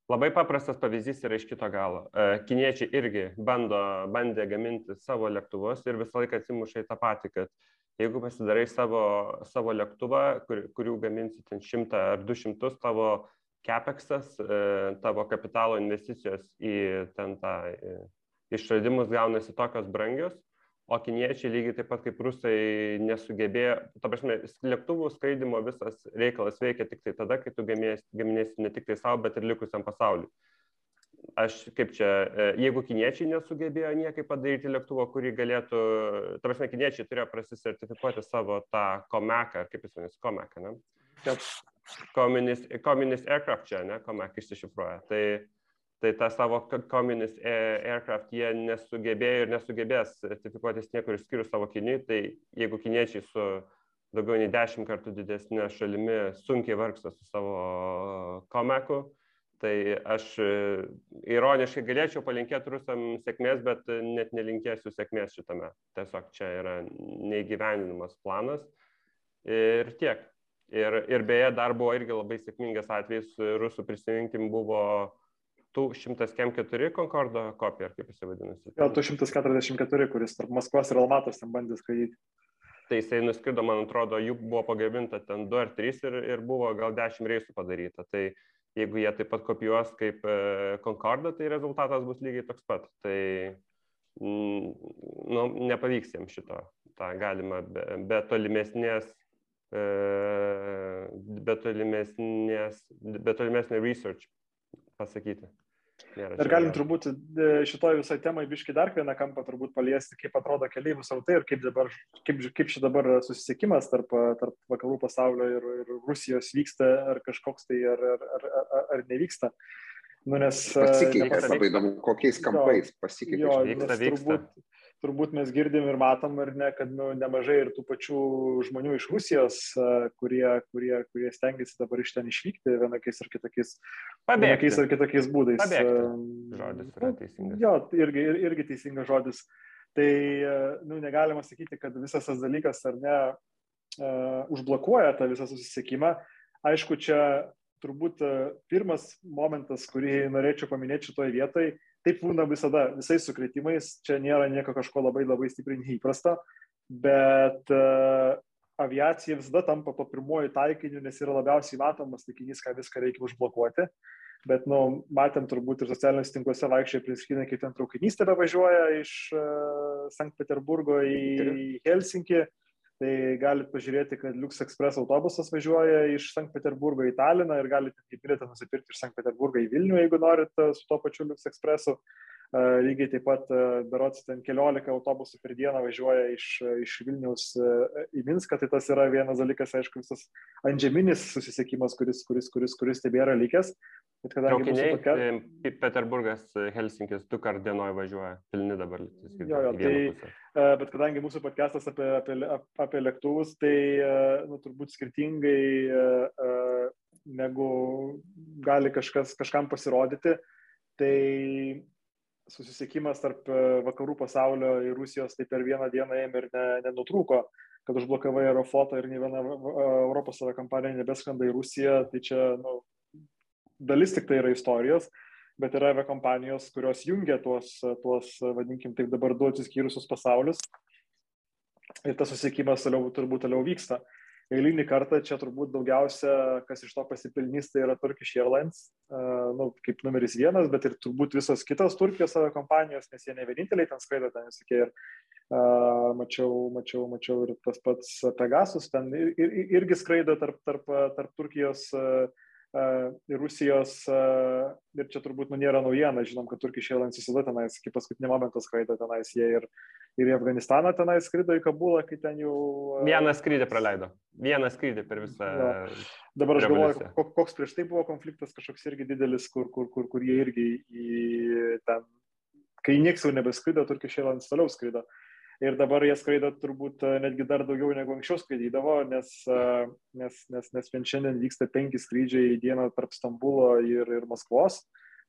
Labai paprastas pavyzdys yra iš kito galo. E, kiniečiai irgi bando, bandė gaminti savo lėktuvus ir visą laiką atsimuša į tą patį, kad Jeigu pasidarai savo, savo lėktuvą, kur, kurių gaminsi ten šimtą ar du šimtus, tavo capexas, e, tavo kapitalo investicijos į ten tą e, išradimus gaunasi tokios brangios, o kiniečiai lygiai taip pat kaip rusai nesugebėjo, ta prasme, lėktuvų skraidimo visas reikalas veikia tik tai tada, kai tu gaminėsi ne tik tai savo, bet ir likusiam pasauliu aš kaip čia, e, jeigu kiniečiai nesugebėjo niekaip padaryti lėktuvo, kurį galėtų, ta prasme, kiniečiai turėjo prasisertifikuoti savo tą komeką, ar kaip jis vadinasi, komeką, ne? Taip. Communist, communist aircraft čia, ne, komek išsišifruoja. Tai, tai tą savo communist aircraft jie nesugebėjo ir nesugebės sertifikuotis niekur išskyrus savo kiniui, tai jeigu kiniečiai su daugiau nei dešimt kartų didesnė šalimi sunkiai vargsta su savo komeku, Tai aš e, ironiškai galėčiau palinkėti rusam sėkmės, bet net nelinkėsiu sėkmės šitame. Tiesiog čia yra neįgyvendinamas planas ir tiek. Ir, ir beje, dar buvo irgi labai sėkmingas atvejis, rusų prisiminkim, buvo tų 104 Concordo kopija, kaip jis vadinasi. Jo, tų 144, kuris tarp Maskvos ir Almatos ten bandė skraidyti. Tai jisai nuskrido, man atrodo, jų buvo pagaminta ten 2 ar 3 ir, ir buvo gal 10 reisų padaryta. Tai jeigu jie taip pat kopijuos kaip e, Concordą, tai rezultatas bus lygiai toks pat. Tai mm, nu, nepavyks jiems šito. Ta galima be, be tolimesnės, e, be tolimesnės, be tolimesnio research pasakyti. Nėra ir galim turbūt e, šitoj visai temai biški dar vieną kampą turbūt paliesti, kaip atrodo keliaivių srautai ir kaip, dabar, kaip, kaip šis dabar susisiekimas tarp, tarp vakarų pasaulio ir, ir Rusijos vyksta, ar kažkoks tai, ar, ar, ar, ar nevyksta. Nu, nes, pasikeitė, labai įdomu, kokiais kampais pasikeitė. Jo, vyksta, vyksta. Turbūt, turbūt mes girdim ir matom, ar ne, kad nu, nemažai ir tų pačių žmonių iš Rusijos, kurie, kurie, kurie stengiasi dabar iš ten išvykti vienokiais ar kitokiais, vienokiais ar kitokiais būdais. Pabėgti. Žodis yra nu, teisingas. Jo, irgi, irgi teisingas žodis. Tai nu, negalima sakyti, kad visas tas dalykas ar ne uh, užblokuoja tą visą susisiekimą. Aišku, čia turbūt pirmas momentas, kurį norėčiau paminėti šitoje vietoje, Taip būna visada, visais sukretimais, čia nėra nieko kažko labai labai stipriai neįprasta, bet uh, aviacija visada tampa to pirmoji taikiniu, nes yra labiausiai matomas taikinys, ką viską reikia užblokuoti. Bet, nu, matėm turbūt ir socialiniuose tinkluose vaikščiai priskynę, kaip ten traukinys tebe važiuoja iš uh, Sankt Peterburgo į Helsinkį. Uh, Tai galite pažiūrėti, kad Lux Express autobusas važiuoja iš Sankt Peterburgo į Taliną ir galite bilietą nusipirkti iš Sankt Peterburgo į Vilnių, jeigu norite su to pačiu Lux Expressu. Lygiai taip pat, berots, ten keliolika autobusų per dieną važiuoja iš, iš Vilniaus į Minską, tai tas yra vienas dalykas, aišku, visas antžeminis susisiekimas, kuris, kuris, kuris, kuris tebėra likęs. Bet kadangi Traukiniai, tokia... Peterburgas, Helsinkis du kart dienoje važiuoja, pilni dabar. Jo, jo, tai, bet kadangi mūsų podcastas apie, apie, apie lėktuvus, tai nu, turbūt skirtingai negu gali kažkas, kažkam pasirodyti, tai susisiekimas tarp e, vakarų pasaulio ir Rusijos tai per vieną dieną ėmė ir ne, nenutrūko, kad užblokavai Aeroflotą ir nei viena Europos kompanija nebeskrenda į Rusiją, tai čia nu, dalis tik tai yra istorijos, bet yra aviakompanijos, kurios jungia tuos, tuos vadinkim taip dabar du atsiskyrusius pasaulius. Ir tas susiekimas toliau, turbūt toliau vyksta eilinį kartą čia turbūt daugiausia, kas iš to pasipelnys, tai yra Turkish Airlines, uh, nu, kaip numeris vienas, bet ir turbūt visos kitos Turkijos kompanijos, nes jie ne vieninteliai ten skraido, ten visokie ir uh, mačiau, mačiau, mačiau ir tas pats Pegasus, ten ir, ir, irgi skraido tarp, tarp, tarp Turkijos uh, Rusijos, ir čia turbūt nu, nėra naujiena, žinom, kad Turkish Airlines visada tenais, iki paskutinio momento skraido tenais, jie ir, ir į Afganistaną tenais skrido į Kabulą, kai ten jau... Vieną skrydį praleido, vieną skrydį per visą... Ja. Dabar aš galvoju, koks prieš tai buvo konfliktas kažkoks irgi didelis, kur, kur, kur, kur jie irgi į ten, kai nieks jau nebeskrido, Turkish Airlines toliau skrido. Uh, ir dabar jie skraido turbūt e, netgi dar daugiau negu anksčiau skraidydavo, nes, e, nes, nes, nes vien šiandien vyksta penki skrydžiai į dieną tarp Stambulo ir, ir Maskvos,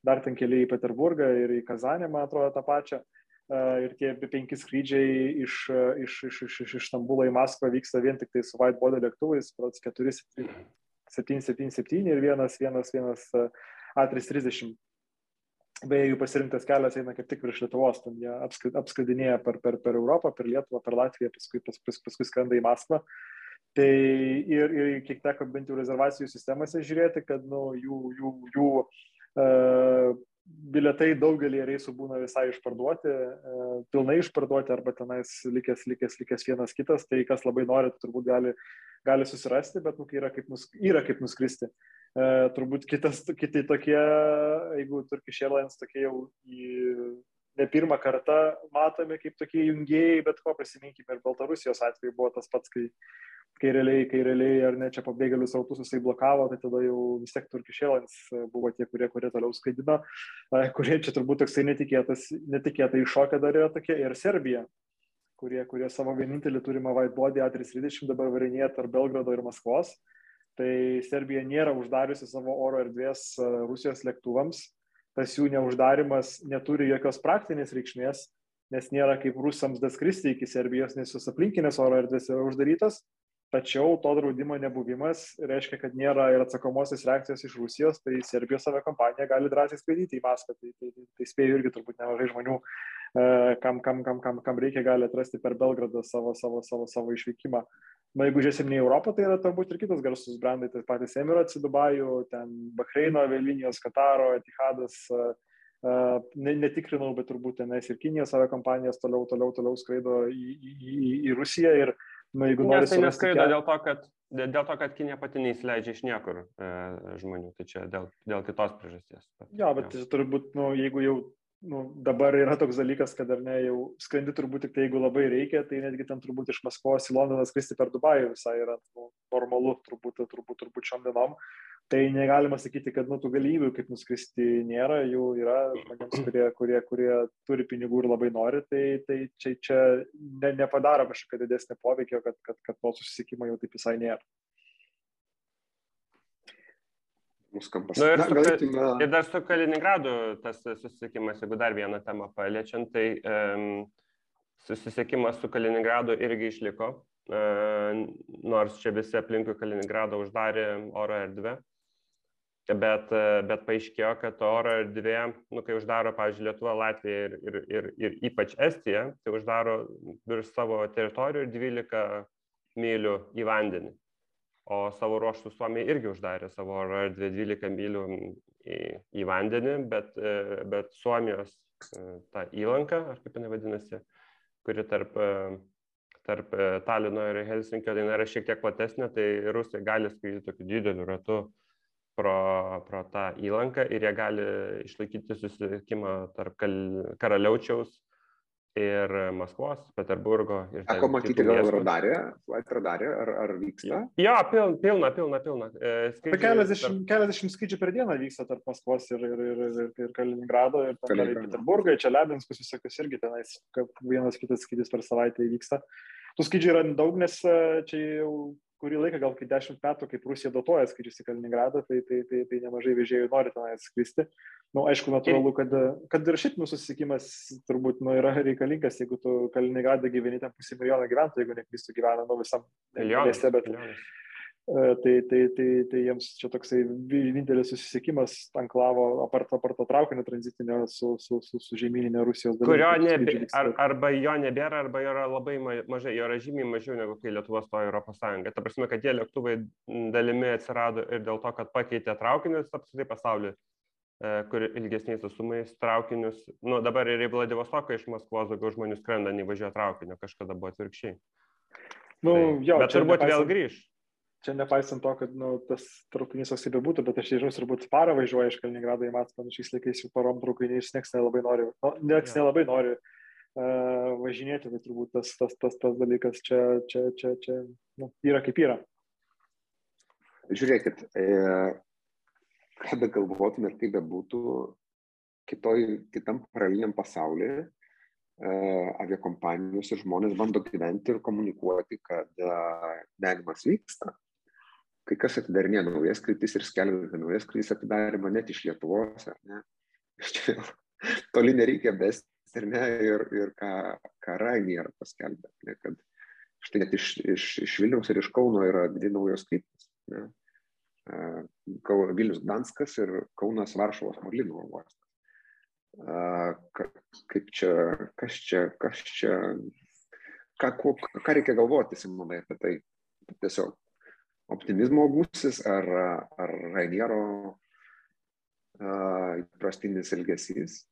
dar ten keliai į Peterburgą ir į Kazanę, man atrodo, tą pačią. E, ir tie penki skrydžiai iš, iš, iš, iš, iš, iš Stambulo į Maskvą vyksta vien tik tai su whitebody lėktuvais, 4, 777 ir vienas, vienas, vienas A330 Beje, jų pasirinktas kelias eina kaip tik virš Lietuvos, ten jie apskridinėja per, per, per Europą, per Lietuvą, per Latviją, paskui, paskui, paskui skrenda į Maskvą. Tai ir, ir kiek teko bent jau rezervacijų sistemose žiūrėti, kad nu, jų, jų, jų uh, biletai daugelį reisų būna visai išparduoti, uh, pilnai išparduoti arba tenais likęs, likęs, likęs vienas kitas, tai kas labai nori, turbūt gali, gali susirasti, bet nu, yra, kaip nus, yra kaip nuskristi. Uh, E, turbūt kitas, kiti tokie, jeigu Turkish Airlines tokie jau į, ne pirmą kartą matomi kaip tokie jungėjai, bet ko prisiminkime ir Baltarusijos atveju buvo tas pats, kai, kai, realiai, kai realiai ar ne čia pabėgėlius autobusus tai blokavo, tai tada jau vis tiek Turkish Airlines buvo tie, kurie, kurie toliau skaidino, e, kurie čia turbūt toksai netikėtai iššokę dar yra tokie ir Serbija kurie, kurie savo vienintelį turimą whitebody A330 dabar varinėja tarp Belgrado ir Maskvos. Uh, tai Serbija nėra uždariusi savo oro erdvės e, Rusijos lėktuvams. Tas jų neuždarimas neturi jokios praktinės reikšmės, nes nėra kaip rusams daskristi iki Serbijos, nes jos aplinkinės oro erdvės yra uždarytas. Tačiau to draudimo nebuvimas reiškia, kad nėra ir atsakomosios reakcijos iš Rusijos, tai Serbijos aviakompanija gali drąsiai skraidyti į Maskvą. Tai, tai, tai, tai spėjau irgi turbūt nemažai žmonių, e, kam, kam, kam, kam, kam reikia, gali atrasti per Belgradą savo, savo, savo, savo išvykimą. Na, jeigu žiūrėsim į Europą, tai yra turbūt ir kitos garsus brandai, tai patys Emirates Dubajų, ten Bahreino avialinijos, Kataro, Etihadas, ne, netikrinau, bet turbūt tenais ir Kinijos aviakompanijos toliau, toliau, toliau skraido į, į, į, į Rusiją ir, na, jeigu nori... Nes tai neskraido dėl to, kad dėl to, kad Kinė pati neįsileidžia iš niekur e, žmonių, tai čia dėl, dėl kitos priežasties. Jo, bet ja. turbūt, nu, jeigu jau nu, dabar yra toks dalykas, kad ar ne, jau skrendi turbūt tik tai, jeigu labai reikia, tai netgi ten turbūt iš Maskvos į Londoną skristi per Dubajų visai yra nu, normalu, turbūt, turbūt, turbūt šiom dienom. Tai negalima sakyti, kad nu, tų galimybių, kaip nuskristi, nėra, jų yra žmonėms, kurie, kurie, kurie turi pinigų ir labai nori, tai, tai čia, čia ne, nepadaro kažkokio didesnio poveikio, kad, kad, kad to susisiekimo jau taip visai nėra. Muskampas. Nu, ir, Na, galėtume... ir dar su Kaliningradu tas susisiekimas, jeigu dar vieną temą paliečiant, tai um, susisiekimas su Kaliningradu irgi išliko, uh, nors čia visi aplinkui Kaliningradą uždarė oro erdvę. Bet, bet paaiškėjo, kad oro erdvė, nu, kai uždaro, pavyzdžiui, Lietuva, Latvija ir, ir, ir, ir ypač Estija, tai uždaro virš savo teritorijų 12 mylių į vandenį o savo ruoštų Suomija irgi uždarė savo oro erdvę 12 mylių į, į vandenį, bet, e, bet Suomijos e, ta įlanka, ar kaip jinai vadinasi, kuri tarp, e, tarp Talino ir Helsinkio, tai yra šiek tiek platesnė, tai rusai gali skraidyti tokiu dideliu ratu pro, pro tą įlanką ir jie gali išlaikyti susitikimą tarp Karaliaučiaus ir Maskvos, Peterburgo. Teko matyti gal radarė, flight radarė, ar, ar vyksta? Jo, pilna, pilna, pilna. pilna. E, skrydžiai, keliasdešimt, tarp... keliasdešimt skrydžių per dieną vyksta tarp Maskvos ir, ir, ir, ir, ir Kaliningrado, ir. Peterburgo, čia Lebinskus visokius irgi tenais, vienas kitas skrydis per savaitę įvyksta. Tų skrydžių yra daug, nes e, čia jau kurį laiką, gal kai dešimt metų, kaip Rusija dotuoja skrydžius į Kaliningradą, tai, tai, tai, tai nemažai vežėjų nori tenai skristi. Na, nu, aišku, natūralu, kad, kad ir šiaip mūsų susisiekimas turbūt nu, yra reikalingas, jeigu tu Kaliningradą gyveni ten pusę milijono gyventojų, jeigu neklystu gyvena nu, visam mieste, bet, milijonas. E, tai, tai, tai, tai jiems čia toksai vienintelis susisiekimas anklavo aparto, aparto traukinio tranzitinio su, su, su, su žemyninė Rusijos dalis. Kurio nebė, ar, arba jo nebėra, arba jo yra labai mažai, jo yra žymiai mažiau negu kai Lietuva stojo Europos Sąjungą. Ta prasme, kad tie lėktuvai dalimi atsirado ir dėl to, kad pakeitė traukinius apskritai pasaulį e, kur ilgesniais atstumais traukinius, nu dabar ir į Vladivostoką iš Maskvos daugiau žmonių skrenda, nei važiuoja traukiniu, kažkada buvo atvirkščiai. Nu, tai, jo, bet turbūt nepaisant... vėl grįž čia nepaisant to, kad nu, tas traukinys toks kaip būtų, bet aš nežinau, turbūt parą važiuoja iš Kaliningrado į nu, šiais laikais jau parom traukiniais niekas nelabai nori, nu, niekas ja. nelabai nori uh, važinėti, tai turbūt tas, tas, tas, tas dalykas čia, čia, čia, čia nu, yra kaip yra. Žiūrėkit, e, ką be galvotumėt, kaip be būtų, kitoj, kitam paraleliniam pasaulyje E, aviakompanijos ir žmonės bando gyventi ir komunikuoti, kad gyvenimas vyksta. Kai kas atidarinė naujas kryptis ir skelbia apie naujas kryptis atidarimą net iš Lietuvos, ar ne? Čia toli nereikia besti ir ne, ir, ir ką, ką Rainier paskelbė, ne, kad štai net iš, iš, iš Vilniaus ir iš Kauno yra dvi naujos kryptis. Ne? Vilnius Danskas ir Kaunas Varšuvos Marlino uostas. kaip čia, kas čia, kas čia, ką, ką, ką reikia galvoti, Simonai, apie tai. Tiesiog optimizmo gūsis ar, ar Rainiero įprastinis elgesys.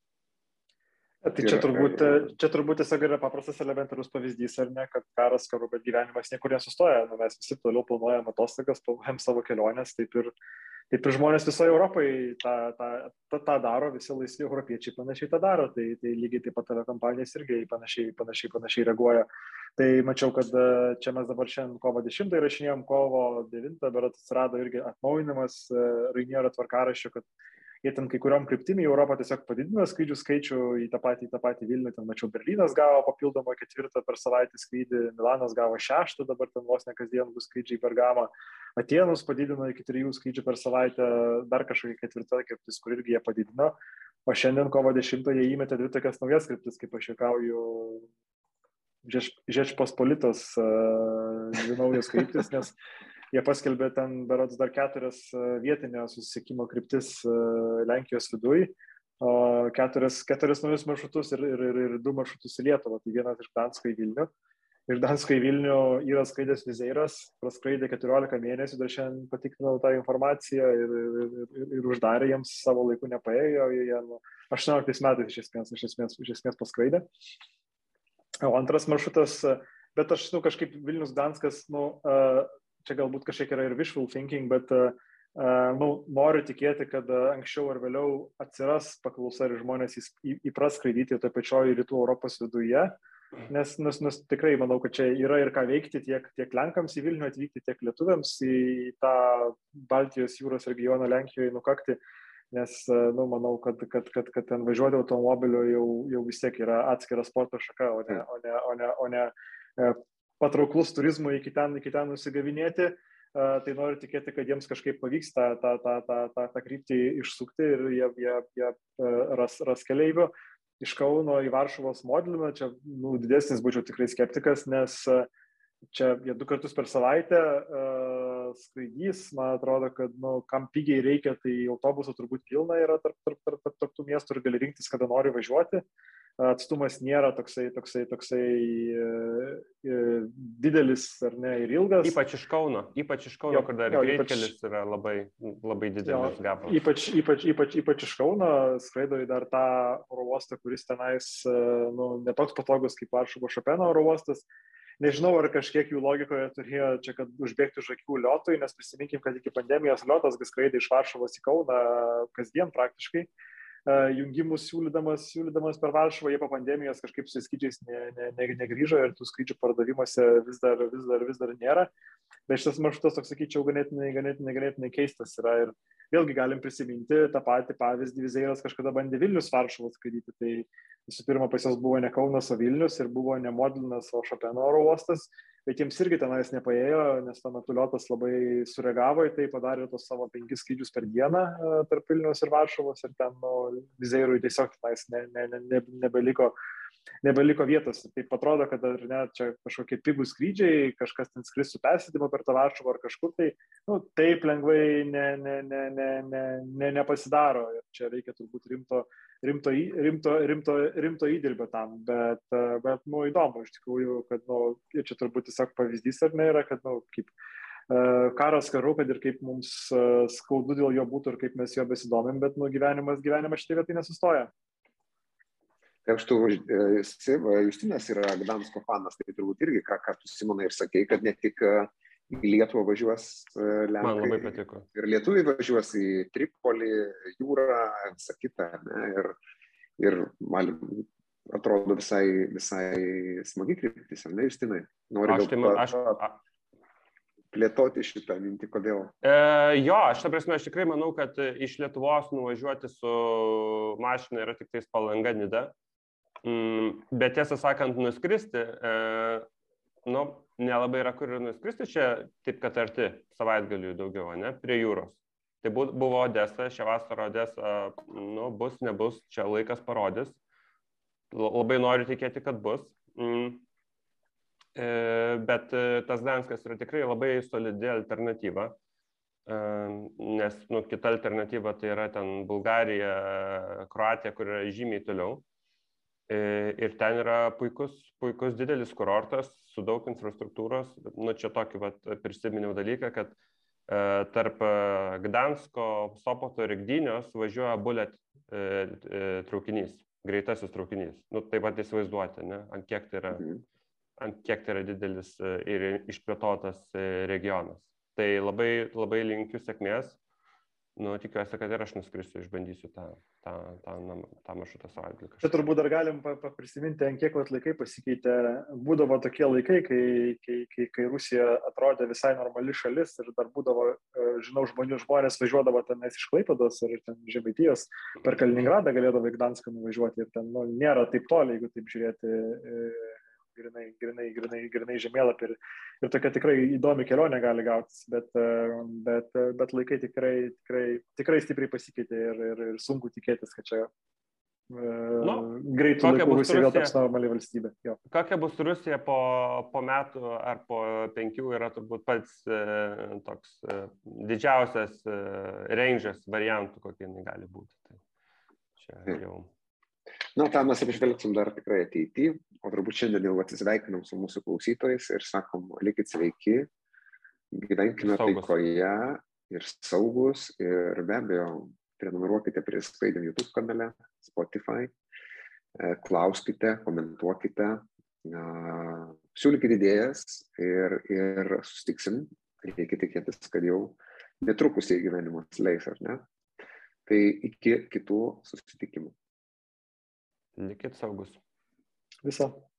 Tai čia turbūt, čia turbūt tiesiog yra paprastas elementarus pavyzdys, ar ne, kad karas karu, bet gyvenimas niekur nesustoja. Nu, mes visi toliau planuojam atostogas, planuojam savo keliones, taip ir, taip ir žmonės visoje Europoje tą, tą, tą, tą daro, visi laisvi europiečiai panašiai tą daro. Tai, tai lygiai taip pat kompanijas irgi panašiai, panašiai, panašiai reaguoja. Tai mačiau, kad e, čia mes dabar šiandien kovo 10 įrašinėjom, kovo 9, bet atsirado irgi atnaujinimas e, Rainiero tvarkaraščio, kad jie ten kai kuriuom kryptim į Europą tiesiog padidino skrydžių skaičių į tą patį, į tą patį Vilnių, ten mačiau Berlynas gavo papildomą ketvirtą per savaitę skrydį, Milanas gavo šeštą, dabar ten vos ne kasdien bus skrydžiai per gamą, Atenus padidino iki trijų skrydžių per savaitę, dar kažkokia ketvirta kryptis, kur irgi jie padidino, o šiandien kovo 10 jie įmetė dvi tokias naujas kryptis, kaip aš juokauju, Žečpospolitos uh, dvi naujas kryptis, nes Jie paskelbė ten berods dar keturias e, vietinio susisiekimo kryptis e, Lenkijos viduje, keturias, keturias naujus maršrutus ir, ir, ir, ir du maršrutus į Lietuvą. Tai vienas iš Dansko į Vilnių. Iš Dansko į Vilnių yra skraidęs Vizeiras, praskraidė 14 mėnesių, dar šiandien patikrinau tą informaciją ir, ir, ir, ir uždarė jiems savo laiku nepaėjo, jie nu, 18 metais iš esmės, iš esmės, iš esmės paskraidė. O antras maršrutas, bet aš nu, kažkaip Vilnius Danskas, nu, čia galbūt kažkiek yra ir wishful thinking, bet uh, nu, noriu tikėti, kad uh, anksčiau ar vėliau atsiras paklausa ir žmonės įpras skraidyti toje pačioje rytų Europos viduje. Nes, nes, nes tikrai manau, kad čia yra ir ką veikti tiek, tiek Lenkams į Vilnių atvykti, tiek lietuviams į tą Baltijos jūros regioną Lenkijoje nukakti, nes, nu, manau, kad, kad, kad, kad ten važiuoti automobiliu jau, jau vis tiek yra atskira sporto šaka, o ne, o ne, o ne, o ne patrauklus turizmui iki ten, iki ten nusigavinėti, tai noriu tikėti, kad jiems kažkaip pavyks tą, tą, tą, tą, tą, tą kryptį išsukti ir jie, jie, jie ras, ras keleivių. Iš Kauno į Varšuvos modelį, čia nu, didesnis būčiau tikrai skeptikas, nes čia jie du kartus per savaitę uh, skraidys, man atrodo, kad nu, kam pigiai reikia, tai autobusų turbūt pilna yra tarp, tarp, tarp, tarp, tarp tų miestų ir gali rinktis, kada nori važiuoti. Atstumas nėra toksai, toksai, toksai e, e, didelis ar ne ir ilgas. Ypač iš Kauno, ypač iš Kauno, jo, kur dar greitkelis yra labai, labai didelis gabalas. Ypač, ypač, ypač, ypač iš Kauno skraido į dar tą oro uostą, kuris tenais e, nu, netoks patogus kaip Varšuvo Šopeno oro uostas. Nežinau, ar kažkiek jų logikoje turėjo čia, kad užbėgti už akių liotui, nes prisiminkim, kad iki pandemijos liotas skraidė iš Varšuvos į Kauną kasdien praktiškai. Uh, jungimus siūlydamas, siūlydamas per Varšuvą, jie po pandemijos kažkaip su skrydžiais ne, ne, ne, negrįžo ir tų skrydžių pardavimuose vis dar, vis dar, vis dar nėra. Bet šitas maršrutas, toks sakyčiau, ganėtinai, ganėtinai, ganėtinai keistas yra. Ir vėlgi galim prisiminti tą patį pavyzdį, Vizeiras kažkada bandė Vilnius Varšuvą skraidyti. Tai visų pirma, pas jos buvo ne Kaunas, o Vilnius ir buvo ne Modlinas, o Šopeno oro uostas bet jiems irgi tenais nepaėjo, nes tuo metu Liotas labai sureagavo į tai, padarė tos savo penkis skrydžius per dieną e, tarp Vilnius ir Varšuvos ir ten nu, Vizeirui tiesiog tenais ne, ne, ne, ne, nebeliko, nebeliko vietos. Tai atrodo, kad ar ne, čia kažkokie pigų skrydžiai, kažkas ten skris su persėdimu per tą Varšuvą ar kažkur tai, nu, taip lengvai ne, ne, ne, ne, ne, ne, nepasidaro ir čia reikia turbūt rimto rimto, rimto, rimto, rimto įdirbio tam, bet, bet nu, įdomu iš tikrųjų, kad, nu, čia turbūt tiesiog pavyzdys ar ne yra, kad, nu, kaip uh, karas karu, kad ir kaip mums uh, skaudu dėl jo būtų ir kaip mes jo besidomim, bet, nu, gyvenimas, gyvenimas šitai vietai nesustoja. Aš tu, Justinas yra Gdansko fanas, tai turbūt irgi, ką, ką tu Simonai ir sakei, kad ne tik uh, į Lietuvą važiuos Lenkai. Man labai patiko. Ir lietuviai važiuos į Tripolį, jūrą, visą kitą. Ne, ir, ir man atrodo visai, visai smagi kryptis, ar ne, Justinai? Noriu aš tai man, aš, plėtoti šitą mintį, kodėl? E, jo, aš ta prasme, aš tikrai manau, kad iš Lietuvos nuvažiuoti su mašina yra tik tais palanga nida. Mm, bet tiesą sakant, nuskristi, e, nu, nelabai yra kur ir nuskristi čia, taip kad arti savaitgalių daugiau, ne, prie jūros. Tai buvo Odesa, šią vasarą Odesa, nu, bus, nebus, čia laikas parodys. Labai noriu tikėti, kad bus. Mm. E, bet e, tas Danskas yra tikrai labai solidi alternatyva. nes nu, kita alternatyva tai yra ten Bulgarija, Kroatija, kur yra žymiai toliau. Ir ten yra puikus, puikus didelis kurortas su daug infrastruktūros. Nu, čia tokį vat, prisiminiau dalyką, kad tarp Gdansko, Sopoto ir Gdynios važiuoja bullet traukinys, greitasis traukinys. Nu, taip pat įsivaizduoti, ne, ant kiek tai yra, mhm. ant kiek tai yra didelis ir išplėtotas regionas. Tai labai, labai linkiu sėkmės. Nu, tikiuosi, kad ir aš nuskrisiu, išbandysiu tą, tą, tą, tą maršrutą savaitgalį. Čia turbūt dar galim prisiminti, ant kiek vat laikai pasikeitė. Būdavo tokie laikai, kai, kai, kai, kai Rusija atrodė visai normali šalis ir dar būdavo, e, žinau, žmonių žmonės važiuodavo ten iš Klaipados ir ten Žemaitijos per Kaliningradą galėdavo į Gdanską nuvažiuoti ir ten nu, nėra taip toli, jeigu taip žiūrėti e, grinai, grinai, grinai, grinai žemėlapį ir, ir tokia tikrai įdomi kelionė gali gautis, bet, bet, bet laikai tikrai, tikrai, tikrai stipriai pasikeitė ir, ir, ir sunku tikėtis, kad čia nu, greitų laikų Rusija vėl taps normali valstybė. Jo. Kokia bus Rusija po, po metų ar po penkių yra turbūt pats e, toks e, didžiausias e, range'as variantų, kokie jinai gali būti. Tai čia jau. Na, tą mes apžvelgsim dar tikrai ateityje, o turbūt šiandien jau atsisveikinam su mūsų klausytojais ir sakom, likit sveiki, gyvenkime taikoje ir saugus ir be abejo, prenumeruokite prie Skraidėm YouTube kanale, Spotify, e, klauskite, komentuokite, siūlykite idėjas ir, ir sustiksim, reikia tikėtis, kad jau netrukus į gyvenimas leis, ar ne? Tai iki kitų susitikimų. Likit saugus. Viso.